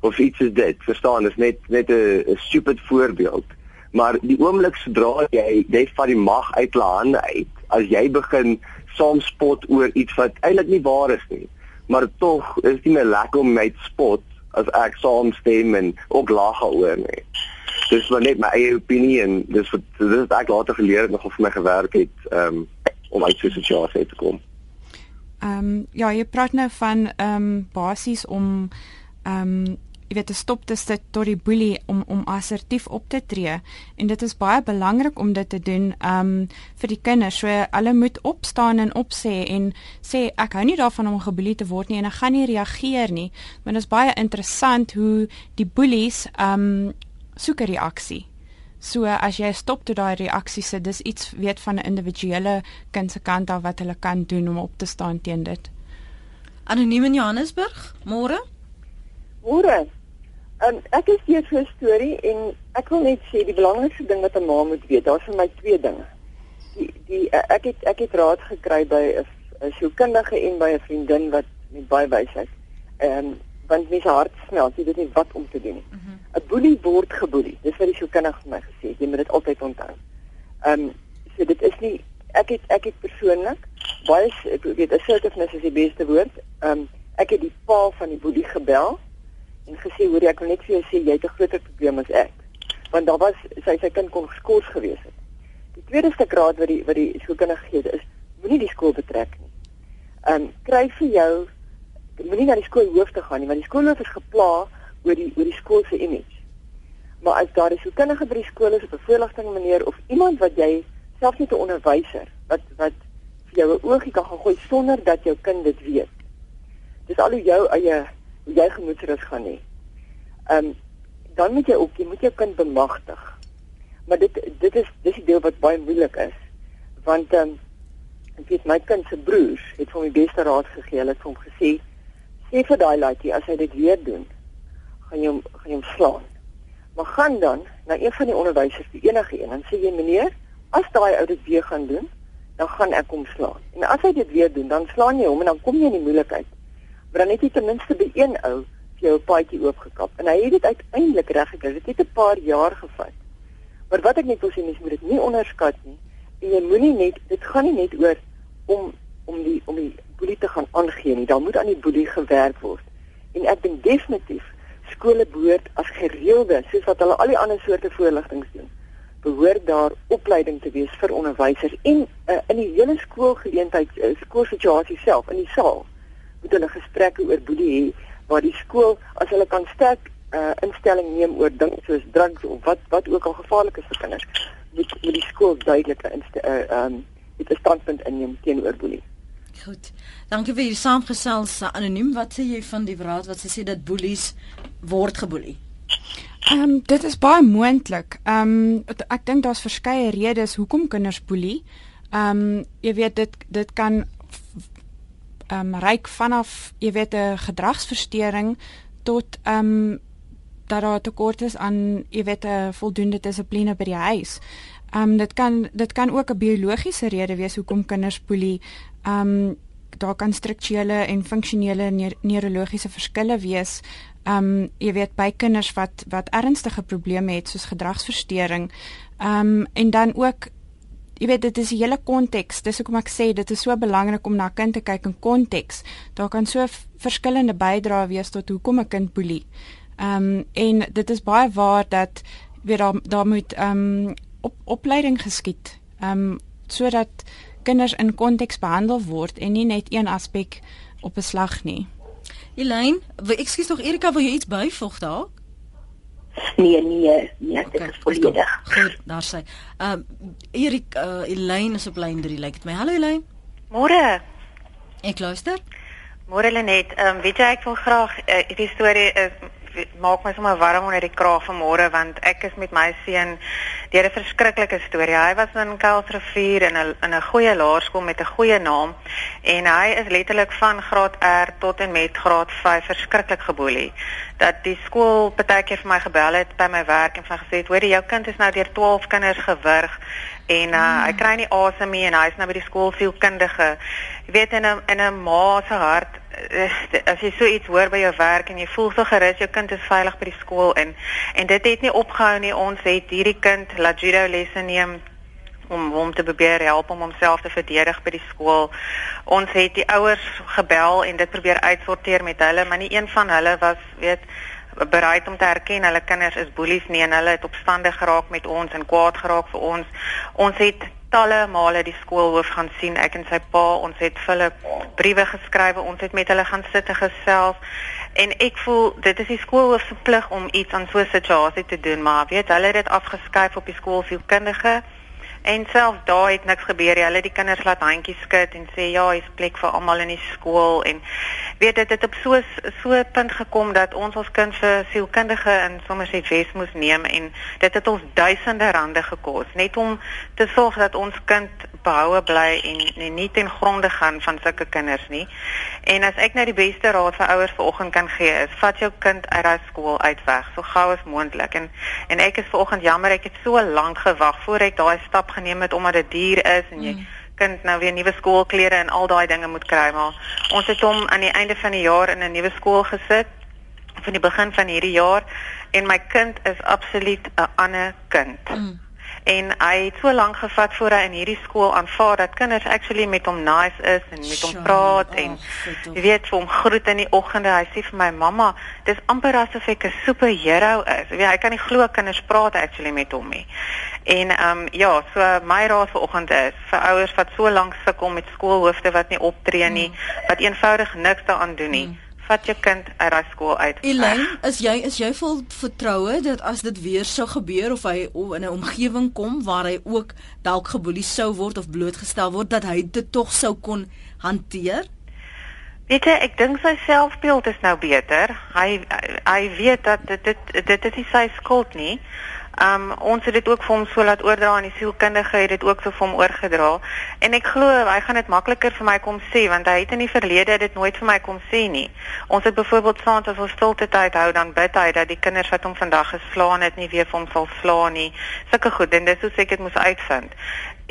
Of iets is dit verstaan is net net 'n stupid voorbeeld. Maar die oomblik sodra jy jy vat die mag uit jou hande uit as jy begin saam spot oor iets wat eintlik nie waar is nie maar tog is dit nie lekker om my te spot as ek saamstem en ook lag oor nie. Dis maar net my eie opinie en dis wat dis wat ek later geleer het nog of vir my gewerk het um, om uit so 'n situasie te kom. Ehm um, ja, jy praat nou van ehm um, basies om ehm um, jy weet te stop te sit tot die boelie om om assertief op te tree en dit is baie belangrik om dit te doen ehm um, vir die kinders. So hulle moet opstaan en opsê en sê ek hou nie daarvan om geboelie te word nie en ek gaan nie reageer nie. Maar dit is baie interessant hoe die boelies ehm um, soek 'n reaksie. So as jy stop tot daai reaksie sit, dis iets weet van 'n individuele kind se kant af wat hulle kan doen om op te staan teen dit. Anoniem in Johannesburg, môre? Môre. Um, ek is hier vir 'n storie en ek wil net sê die belangrikste ding wat 'n ma moet weet, daar's vir my twee dinge. Die die ek het ek het raad gekry by 'n sielkundige en by 'n vriendin wat met baie wysheid. Ehm um, want mense hart smelt, jy weet nie wat om te doen nie. 'n mm -hmm. Boelie word geboelie. Dis wat die sielkundige vir my gesê het. Jy moet dit altyd onthou. Ehm um, so dit is nie ek het ek het persoonlik baie ek weet assertiveness is die beste woord. Ehm um, ek het die pa van die boelie gebel en gesê hoor ek wil net vir jou sê jy het 'n groter probleem as ek. Want daar was sy sy kind kon geskort gewees het. Die tweede stuk raad wat die wat die sielkundige gee is moenie die skool betrek nie. Ehm um, kry vir jou moenie na die skoolhoof te gaan nie want die skoolhoof is gepla oor die oor die skool se image. Maar as daar 'n sielkundige by die skool is of 'n voorligting meneer of iemand wat jy selfs nie 'n onderwyser wat wat vir jou 'n oogie kan gooi sonder dat jou kind dit weet. Dis al hoe jou eie hoe jy gemoedsrus gaan hê. Ehm um, dan moet jy ook jy moet jou kind bemagtig. Maar dit dit is dis die deel wat baie moeilik is want ehm um, ek weet my kind se broers het vir my beste raad gegee. Hulle het hom gesê sê vir daai laaitjie as hy dit weer doen, gaan jy hom gaan jy hom slaan. Maar gaan dan na een van die onderwysers, die enige een, en sê jy meneer, as daai ou dit weer gaan doen, dan gaan ek hom slaan. En as hy dit weer doen, dan slaan jy hom en dan kom jy in die moeilikheid. Maar dan het jy ten minste by een ou vir jou 'n paadjie oopgekap en hy het dit uiteindelik reg gekry. Dit het 'n paar jaar gevat. Maar wat ek net wil sê, mens moet dit nie onderskat nie. En jy moenie net dit gaan nie net oor om om die om die boelie te gaan aangee nie. Daar moet aan die boelie gewerk word. En ek dink definitief skole behoort as gereelde, soos wat hulle al die ander soorte voorligting doen, behoort daar opleiding te wees vir onderwysers en uh, in die hele skoolgeleentheid, uh, skoolsituasie self in die saal moet hulle gesprekke oor boelie hê waar die skool as hulle kan sterk uh instelling neem oor dinge soos drugs of wat wat ook al gevaarlik is vir kinders, moet moet die skool duidelike inste uh um 'n standpunt inneem teenoor boelie. Goed. Dankie vir hierdie saamgesels anoniem. Wat sê jy van die raad wat sê dat boelies word geboelie? Ehm um, dit is baie moontlik. Ehm um, ek dink daar's verskeie redes hoekom kinders boelie. Ehm um, jy weet dit dit kan ehm um, reik vanaf jy weet 'n gedragsversteuring tot ehm um, dat daar tekort is aan jy weet 'n voldoende dissipline by die huis. Ehm um, dit kan dit kan ook 'n biologiese rede wees hoekom kinders boelie. Ehm um, daar kan strukturele en funksionele neurologiese verskille wees. Ehm um, jy weet by kinders wat wat ernstige probleme het soos gedragsversteuring. Ehm um, en dan ook jy weet dit is die hele konteks. Dis hoekom ek sê dit is so belangrik om na 'n kind te kyk in konteks. Daar kan so verskillende bydrae wees tot hoekom 'n kind boelie. Ehm um, en dit is baie waar dat weer daar daar moet ehm um, op opleiding geskied. Ehm um, sodat kinders in konteks behandel word en nie net een aspek op 'n slag nie. Elaine, ekskuus tog Erika, wil jy iets byvoeg daar? Nee, nee, nee, dit is volledig. Goed, daar sê. Ehm um, Erik uh, Elaine is op lyn 3, lyk dit my. Hallo Elaine. Môre. Ek luister. Môre Lenet, ehm um, weet jy ek wil graag uh, die storie uh, maak my sommer warm onder die kraag vanmôre want ek is met my seun deur 'n verskriklike storie. Hy was in Kuilsrivier in 'n in 'n goeie laerskool met 'n goeie naam en hy is letterlik van graad R tot en met graad 5 verskriklik geboelie. Dat die skool partykeer vir my gebel het by my werk en van gesê het: "Hoor, jou kind is nou deur 12 kinders gewurg." en uh, mm. hy kry nie asem nie en hy's nou by die skool sielkundige. Jy weet in 'n in 'n ma se hart as jy so iets hoor by jou werk en jy voel so gerus jou kind is veilig by die skool in en dit het nie opgehou nie. Ons het hierdie kind laat judo lesse neem om hom te probeer help om homself te verdedig by die skool. Ons het die ouers gebel en dit probeer uitsorteer met hulle, maar nie een van hulle was weet bereid om te erken hulle kinders is boelies nie en hulle het opstandig geraak met ons en kwaad geraak vir ons. Ons het talle male die skoolhoof gaan sien, ek en sy pa, ons het vir hulle briewe geskrywe, ons het met hulle gaan sit en gesels. En ek voel dit is die skoolhoof se plig om iets aan so 'n situasie te doen, maar weet hulle het dit afgeskuif op die skoolsielkundige En self daar het niks gebeur nie. Hulle die kinders laat handjies skud en sê ja, hier's plek vir almal in die skool en weet dit het op so so 'n punt gekom dat ons ons kind vir sielkundige in Somerset West moes neem en dit het ons duisende rande gekos net om te sorg dat ons kind behoue bly en, en nie ten gronde gaan van sulke kinders nie. En as ek nou die beste raad vir ouers vanoggend kan gee is, vat jou kind uit daai skool uit weg so gou as moontlik. En en ek is vanoggend jammer ek het so lank gewag voor ek daai stap geneem het omdat dit duur is en jy mm. kind nou weer nuwe skoolklere en al daai dinge moet kry maar ons het hom aan die einde van die jaar in 'n nuwe skool gesit van die begin van hierdie jaar en my kind is absoluut 'n ander kind. Mm en hy het so lank gevat voor hy in hierdie skool aanvaar dat kinders actually met hom nice is en met hom praat en jy weet vir hom groet in die oggende. Hy sê vir my mamma dis amper asof ek 'n superheld is. Jy weet hy kan nie glo kinders praat actually met hom nie. En ehm um, ja so my raad vir oggend is vir ouers wat so lank sukkel met skoolhoofde wat nie optree nie mm. wat eenvoudig niks daaraan doen nie mm vat jou kind uit daai skool uit. Elaine, is jy is jy vol vertroue dat as dit weer sou gebeur of hy in 'n omgewing kom waar hy ook dalk geboelie sou word of blootgestel word dat hy dit tog sou kon hanteer? Weet jy, ek dink sy selfbeeld is nou beter. Hy hy weet dat dit dit dit is nie sy skuld nie. Um ons het dit ook vir hom so laat oordra aan die sielkundige het dit ook so vir hom oorgedra. En ek glo hy gaan dit makliker vir my kom sê want hy het in die verlede dit nooit vir my kom sê nie. Ons het byvoorbeeld saans as ons stilte tyd hou dan bid hy dat die kinders wat hom vandag geslaan het nie weer vir hom sal slaan nie. Sulke goed en dis hoe seker dit moes uitvind.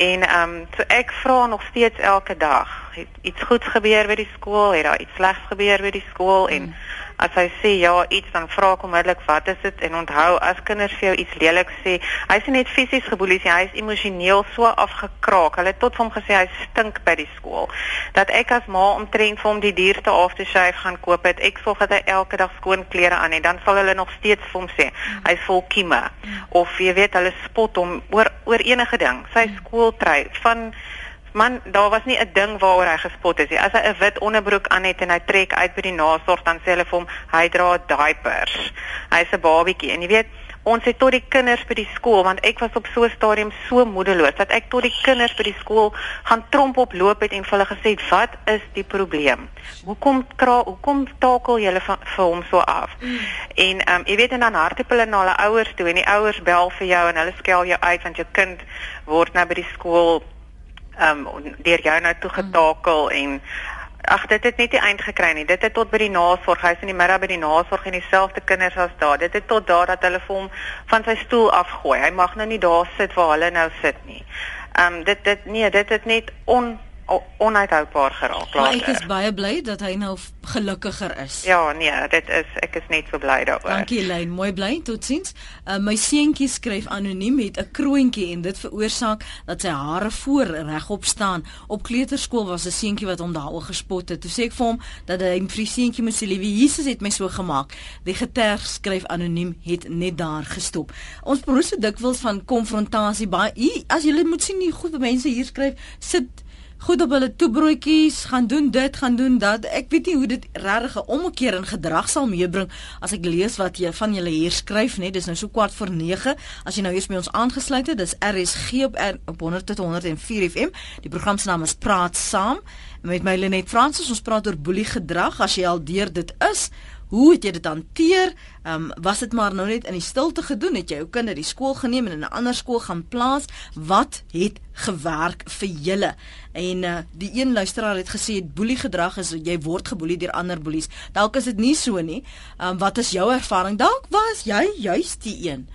En ehm um, so ek vra nog steeds elke dag, het iets goeds gebeur by die skool, het daar iets slegs gebeur by die skool en mm as hy sê ja iets dan vra ek onmiddellik wat is dit? En onthou as kinders vir jou iets leliks sê hy is nie net fisies geboelie nie hy is emosioneel so afgekraak. Hulle het tot hom gesê hy stink by die skool. Dat ek as ma omtrent vir hom die duurste aftershave gaan koop het ek sorg dat hy elke dag skoon klere aan het dan sal hulle nog steeds vir hom sê hy is vol kieme. Of jy weet hulle spot hom oor oor enige ding. Sy skooltrui van Man, daar was nie 'n ding waaroor hy gespot is nie. As hy 'n wit onderbroek aan het en hy trek uit by die nasorg dan sê hulle vir hom hy dra diapers. Hy's 'n babietjie en jy weet ons het tot die kinders by die skool want ek was op so 'n stadium so moedeloos dat ek tot die kinders by die skool gaan tromp op loop het en vir hulle gesê het wat is die probleem hoekom kra hoekom takel julle vir hom so af mm. en um, jy weet en dan hardloop hulle na hulle ouers toe en die ouers bel vir jou en hulle skel jou uit want jou kind word nou by die skool ehm um, deur jou nou toe getakel mm. en Ag dit het net nie eind gekry nie. Dit het tot by die nasorg, hy's in die middag by die nasorg en dieselfde kinders as daar. Dit het tot daar dat hulle vir hom van sy stoel afgooi. Hy mag nou nie daar sit waar hulle nou sit nie. Ehm um, dit dit nee, dit het net on onuithoubaar geraak later. Maar ek is baie bly dat hy nou gelukkiger is. Ja, nee, dit is ek is net so bly daaroor. Dankie Lyn, mooi bly. Totsiens. Uh, my seentjie skryf anoniem met 'n kroontjie en dit veroorsaak dat sy hare voor regop staan. Op kleuterskool was 'n seentjie wat hom daaroor gespot het. Toe sê ek vir hom dat hy 'n seentjie moet sê, "Liewe Jesus het my so gemaak." Die geterg skryf anoniem het net daar gestop. Ons probeer so dikwels van konfrontasie baie as jy moet sien nie goed mense hier skryf sit goed op hulle toebroodjies, gaan doen dit, gaan doen dat. Ek weet nie hoe dit regtig 'n omkeer in gedrag sal meebring as ek lees wat jy van julle hier skryf, net dis nou so kwart voor 9. As jy nou eers by ons aangesluit het, dis RSG op R, op 100 tot 104 FM. Die program se naam is Praat Saam met my Lenet Fransis. Ons praat oor boelie gedrag as jy al deur dit is. Hoe het jy dit hanteer? Ehm um, was dit maar nou net in die stilte gedoen? Het jy jou kind na die skool geneem en in 'n ander skool gaan plaas? Wat het gewerk vir julle? En uh, die een luisteraar het gesê boelie gedrag is jy word geboelie deur ander boelies. Dalk is dit nie so nie. Ehm um, wat is jou ervaring? Dalk was jy juist die een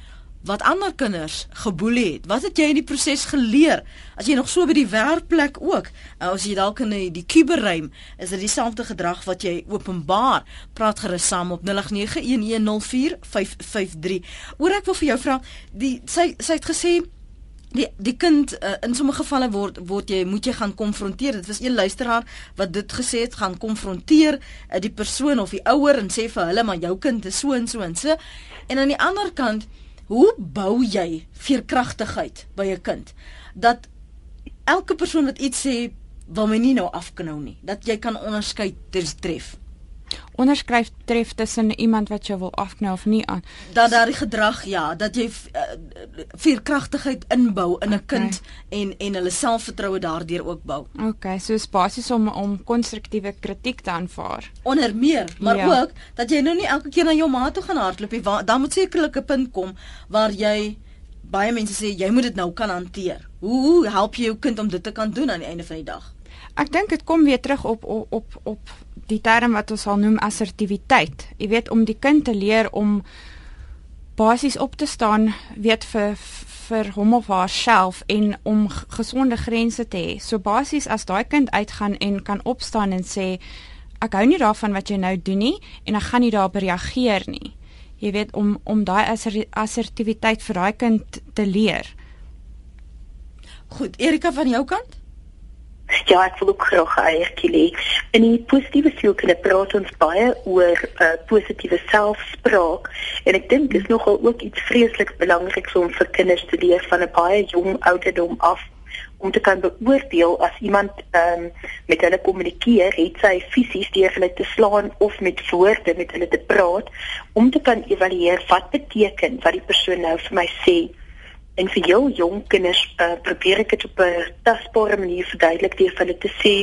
wat ander kinders geboelie het. Wat het jy in die proses geleer? As jy nog so by die werkplek ook, uh, as jy dalk in die kuberruim, is dit dieselfde gedrag wat jy openbaar. Praat gerus saam op 0891104553. Oor ek wil vir jou vra, die sy sy het gesê die die kind uh, in sommige gevalle word word jy moet jy gaan konfronteer. Dit was een luisteraar wat dit gesê het gaan konfronteer uh, die persoon of die ouer en sê vir hulle maar jou kind is so en so en so. En aan die ander kant Hoe bou jy veerkragtigheid by 'n kind? Dat elke persoon wat iets sê wil my nie nou afknou nie, dat jy kan onderskei tref onderskryf tref tussen iemand wat jou wil afknou of nie aan. Dat daardie gedrag ja, dat jy uh, veerkragtigheid inbou in 'n okay. kind en en hulle selfvertroue daardeur ook bou. OK, so basies om om konstruktiewe kritiek te aanvaar. Onder meer, maar ja. ook dat jy nou nie elke keer na jou ma toe gaan hardloop nie. Dan moet sekerlik 'n punt kom waar jy baie mense sê jy moet dit nou kan hanteer. Hoe, hoe help jy jou kind om dit te kan doen aan die einde van die dag? Ek dink dit kom weer terug op op op op die term wat ons sal noem assertiwiteit. Jy weet om die kind te leer om basies op te staan, weet vir vir hom of haarself en om gesonde grense te hê. So basies as daai kind uitgaan en kan opstaan en sê ek hou nie daarvan wat jy nou doen nie en ek gaan nie daarop reageer nie. Jy weet om om daai assertiwiteit vir daai kind te leer. Goed, Erika van jou kant? Ja, ek wil ook graag eiertjie lê. In die positiewe sielkunde praat ons baie oor uh, positiewe selfspraak en ek dink dit is nogal ook iets vreeslik belangriks om vir kinders te leer van 'n baie jong ouderdom af om te kan beoordeel as iemand um, met hulle kommunikeer, het sy fisies deur hulle te slaan of met woorde met hulle te praat om te kan evalueer wat beteken wat die persoon nou vir my sê en vir jou jong kinders uh, probeer ek dit op 'n tasbare manier verduidelik deur hulle te sê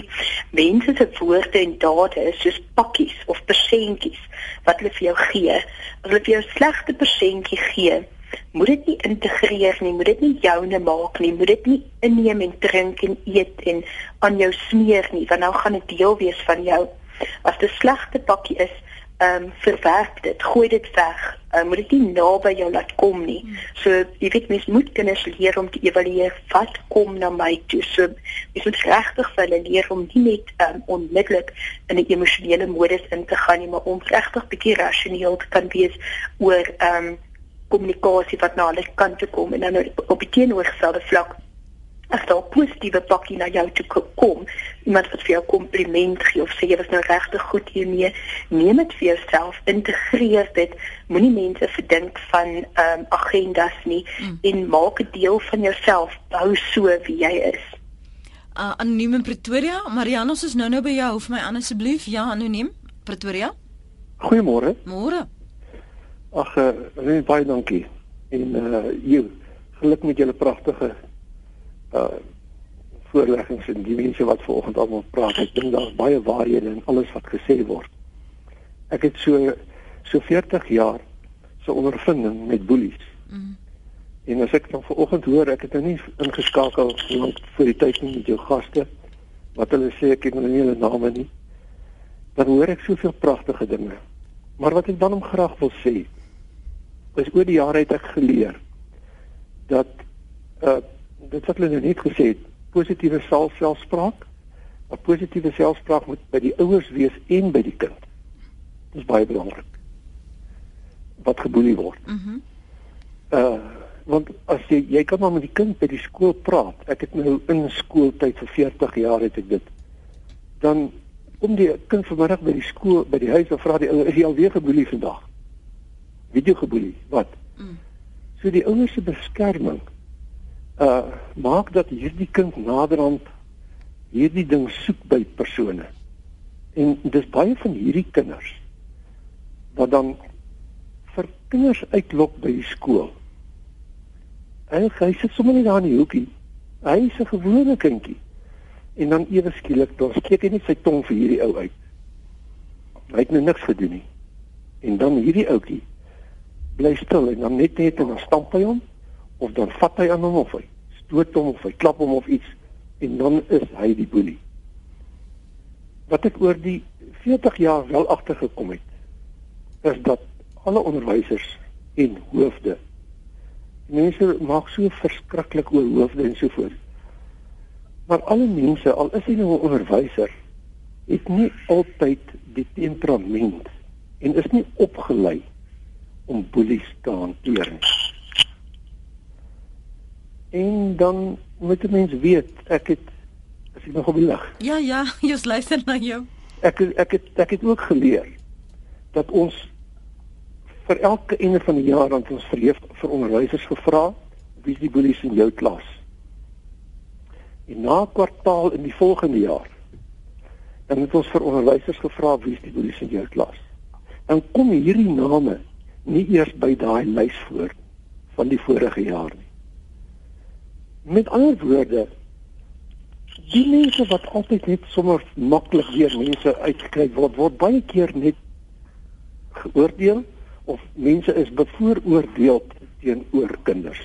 mense se woorde en dade is soos pakkies of persentjies wat hulle vir jou gee. As hulle vir jou slegte persentjie gee, moet dit nie integreer nie, moet dit nie joune maak nie, moet dit nie inneem en drink en eet en aan jou smeer nie, want nou gaan dit deel wees van jou. As dit slegte pakkie is, ehm um, verwerk dit, gooi dit weg. Uh, moet dit nie naby jou laat kom nie. Hmm. So jy weet mens moet kinders leer om te evalueer wat kom na my toe. So mens moet regtig vir hulle leer om nie net um, onmiddellik in 'n emosionele modus in te gaan nie, maar om regtig bietjie rasioneel te kan wees oor ehm um, kommunikasie wat na hulle kant toe kom en dan op die teenoorgestelde vlak as daar 'n positiewe pakkie na jou toe kom, iemand wat vir jou kompliment gee of sê jy was nou regtig goed hiermee, neem dit vir jouself, integreer dit. Moenie mense verdink van ehm um, agendas nie mm. en maak dit deel van jouself, bou so wie jy is. Uh, anoniem in Pretoria. Marianne, ons is nou nou by jou. Hoef my aan asseblief. Ja, anoniem. Pretoria. Goeiemôre. Môre. Ag, uh, baie dankie. En uh jy geluk met julle pragtige uh voorleggings en die mense wat vanoggend almal praat. Ek dink daar's baie waarhede in alles wat gesê word. Ek het so so 40 jaar se so ondervinding met boelies. Mm. En as ek dan vanoggend hoor, ek het nou nie ingeskakel lank voor die tyd met jou gaste wat hulle sê ek nou nie hulle name nie. Dan hoor ek soveel pragtige dinge. Maar wat ek dan om graag wil sê, is oor die jare het ek geleer dat uh dit wat hulle nou net gesê het, positiewe selfspraak, 'n positiewe selfspraak moet by die ouers wees en by die kind. Dit is baie belangrik. Wat geboelie word. Mhm. Mm uh want as jy jy kan maar met die kind by die skool praat. Ek het nou in skooltyd vir 40 jaar het ek dit. Dan kom die kind vanmiddag by die skool by die huis en vra die ouer is jy alweer geboelie vandag? Jy geboelie? Wat? Mm. So die ouers se beskerming uh maak dat hierdie kind naderhand hierdie ding soek by persone. En dis baie van hierdie kinders wat dan vir kinders uitlok by die skool. En hy sit sommer net daar in die hoekie. Hy is 'n gewone kindjie. En dan ewe skielik dan steek hy net sy tong vir hierdie ou uit. Hy het nou niks gedoen nie. En dan hierdie ouetjie bly stil en dan net net en dan stamp hy hom of dan vat hy aan hom of hy stoot hom of hy klap hom of iets en dan is hy die boelie. Wat ek oor die 40 jaar wel agtergekom het is dat alle onderwysers en hoofde mense maak so verskriklik oor hoofde en so voort. Maar alle mense, al is hy nou 'n onderwyser, het nie altyd die temperament en is nie opgelei om boelies te hanteer nie. En dan moet die mens weet, ek het as ek nog op die lig. Ja, ja, jy luister na jou. Ek ek het ek het ook geleer dat ons vir elke einde van die jaar dan ons verleef vir onderwysers gevra wie die boelies in jou klas. En na kwartaal in die volgende jaar dan het ons vir onderwysers gevra wie is die boelies in jou klas. Dan kom hierdie name nie eers by daai lys voor van die vorige jaar nie. Met ander woorde, die mense wat altyd net sommer maklik weer mense uitgekry word, word baie keer net geoordeel of mense is bevooroordeel teenoor kinders.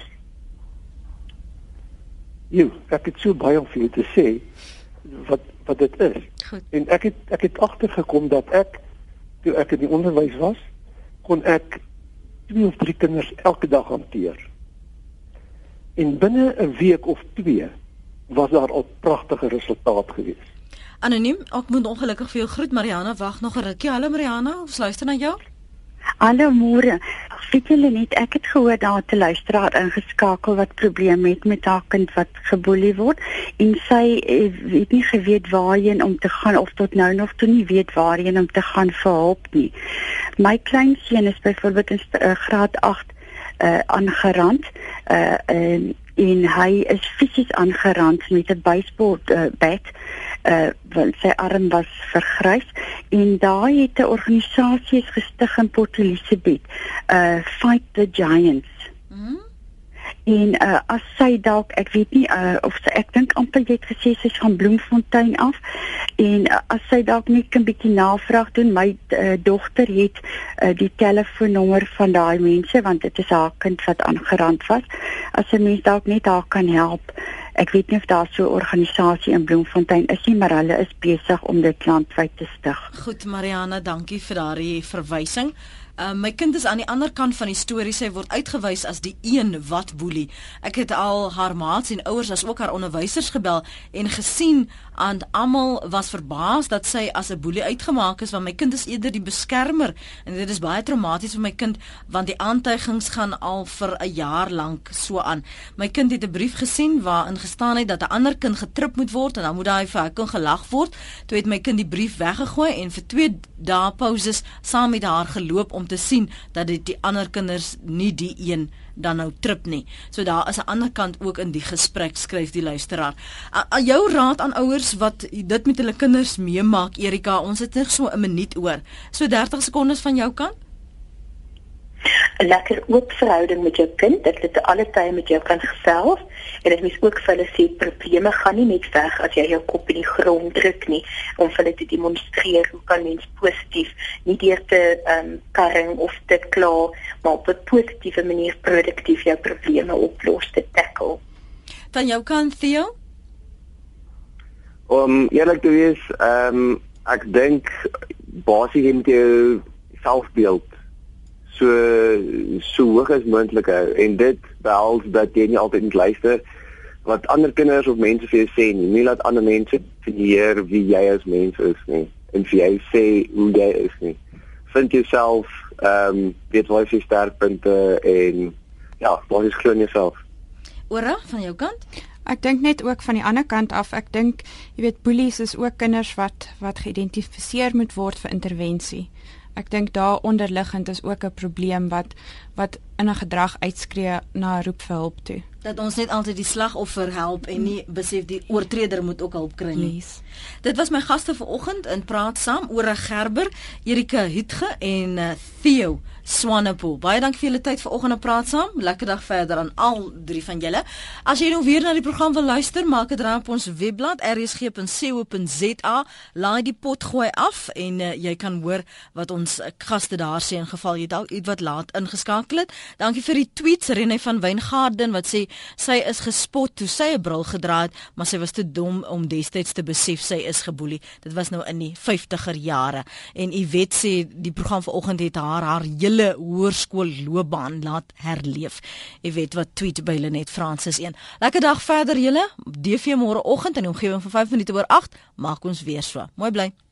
Jy, ek het so baie om vir jou te sê wat wat dit is. Goed. En ek het ek het agtergekom dat ek toe ek in die onderwys was, kon ek twee of drie kinders elke dag hanteer. En binne 'n week of twee was daar al pragtige resultate gewees. Anoniem, ek moet ongelukkig vir jou groet Mariana, wag nog 'n rukkie. Hallo Mariana, ons luister na jou. Hallo môre. Weet julle net, ek het gehoor daar te luisteraar ingeskakel wat probleme het met haar kind wat geboelie word en sy eh, het nie geweet waarheen om te gaan of tot nou nog toe nie weet waarheen om te gaan vir hulp nie. My kleinseun is byvoorbeeld in uh, graad 8 uh aangerand uh en en hy is fisies aangerand met 'n baseball uh, bat. Uh want sy arm was vergrys en daai het 'n organisasie gestig in Port Elizabeth uh fight the giants. Mm -hmm en uh, as sy dalk ek weet nie uh, of sy ek dink amper jy het gesê sy's van Bloemfontein af. En uh, as sy dalk net 'n bietjie navraag doen my uh, dogter het uh, die telefoonnommer van daai mense want dit is haar kind wat aangerand was. As 'n mens dalk net haar kan help ek weet nie of daar so 'n organisasie in Bloemfontein is nie maar hulle is besig om dit landwyd te stig. Goed Mariana dankie vir daardie verwysing Uh, my kind is aan die ander kant van die storie. Sy word uitgewys as die een wat boelie. Ek het al haar maats en ouers as ook haar onderwysers gebel en gesien aan almal was verbaas dat sy as 'n boelie uitgemaak is want my kind is eerder die beskermer en dit is baie traumaties vir my kind want die aantuigings gaan al vir 'n jaar lank so aan. My kind het 'n brief gesien waarin gestaan het dat 'n ander kind getrip moet word en dan moet daai vir hy kon gelag word. Toe het my kind die brief weggegooi en vir 2 dae pauses saam met haar geloop om te sien dat dit die ander kinders nie die een dan nou trip nie. So daar is 'n ander kant ook in die gesprek skryf die luisteraar. Aan jou raad aan ouers wat dit met hulle kinders meemaak Erika, ons het net so 'n minuut oor. So 30 sekondes van jou kant. 'n lekker oop verhouding met jou kind, dat dit alle tye met jou kan gesels en dit mens ook vir hulle sê probleme gaan nie net weg as jy jou kop in die grond druk nie om vir hulle te demonstreer hoe kan mens positief nie deur te ehm um, karring of te kla, maar op 'n positiewe manier produktief jou probleme oplos te tackle. Van jou kant Theo? Om eerlik te wees, ehm um, ek dink basies moet jy selfbeeld so so hoog as moontlik hou en dit behels dat jy nie altyd moet luister wat ander kinders of mense vir jou sê nie. Nie laat ander mense definieer wie jy as mens is nie en vir jou sê hoe jy is nie. Vind jouself ehm um, weet wat jy sterkpunte en ja, wat is glo in jouself. Ora van jou kant? Ek dink net ook van die ander kant af, ek dink jy weet boelies is ook kinders wat wat geïdentifiseer moet word vir intervensie ek dink daar onderliggend is ook 'n probleem wat wat in 'n gedrag uitskree na roep vir hulp toe. Dat ons net altyd die slagoffer help en nie besef die oortreder moet ook hulp kry nie. Yes. Dit was my gaste vanoggend in praat saam oor Gerber, Erika Hitge en uh, Theo Swanepoel. Baie dankie vir julle tyd vanoggend om praat saam. Lekker dag verder aan al drie van julle. As jy nou weer na die program wil luister, maak dit reg op ons webblad rsg.co.za. Laai die pot gooi af en uh, jy kan hoor wat ons uh, gaste daar sê in geval jy dalk iets wat laat ingeskakel het. Dankie vir die tweets Rene van Wyngaarden wat sê sy is gespot toe sy 'n bril gedra het, maar sy was te dom om destyds te besef sy is geboelie. Dit was nou in die 50er jare. En Iwet sê die program vanoggend het haar haar hele hoërskoolloopbaan laat herleef. Iwet wat tweet by Lenet Francis 1. Lekker dag verder julle. DV môreoggend in die omgewing van 5 minute oor 8 maak ons weer so. Mooi bly.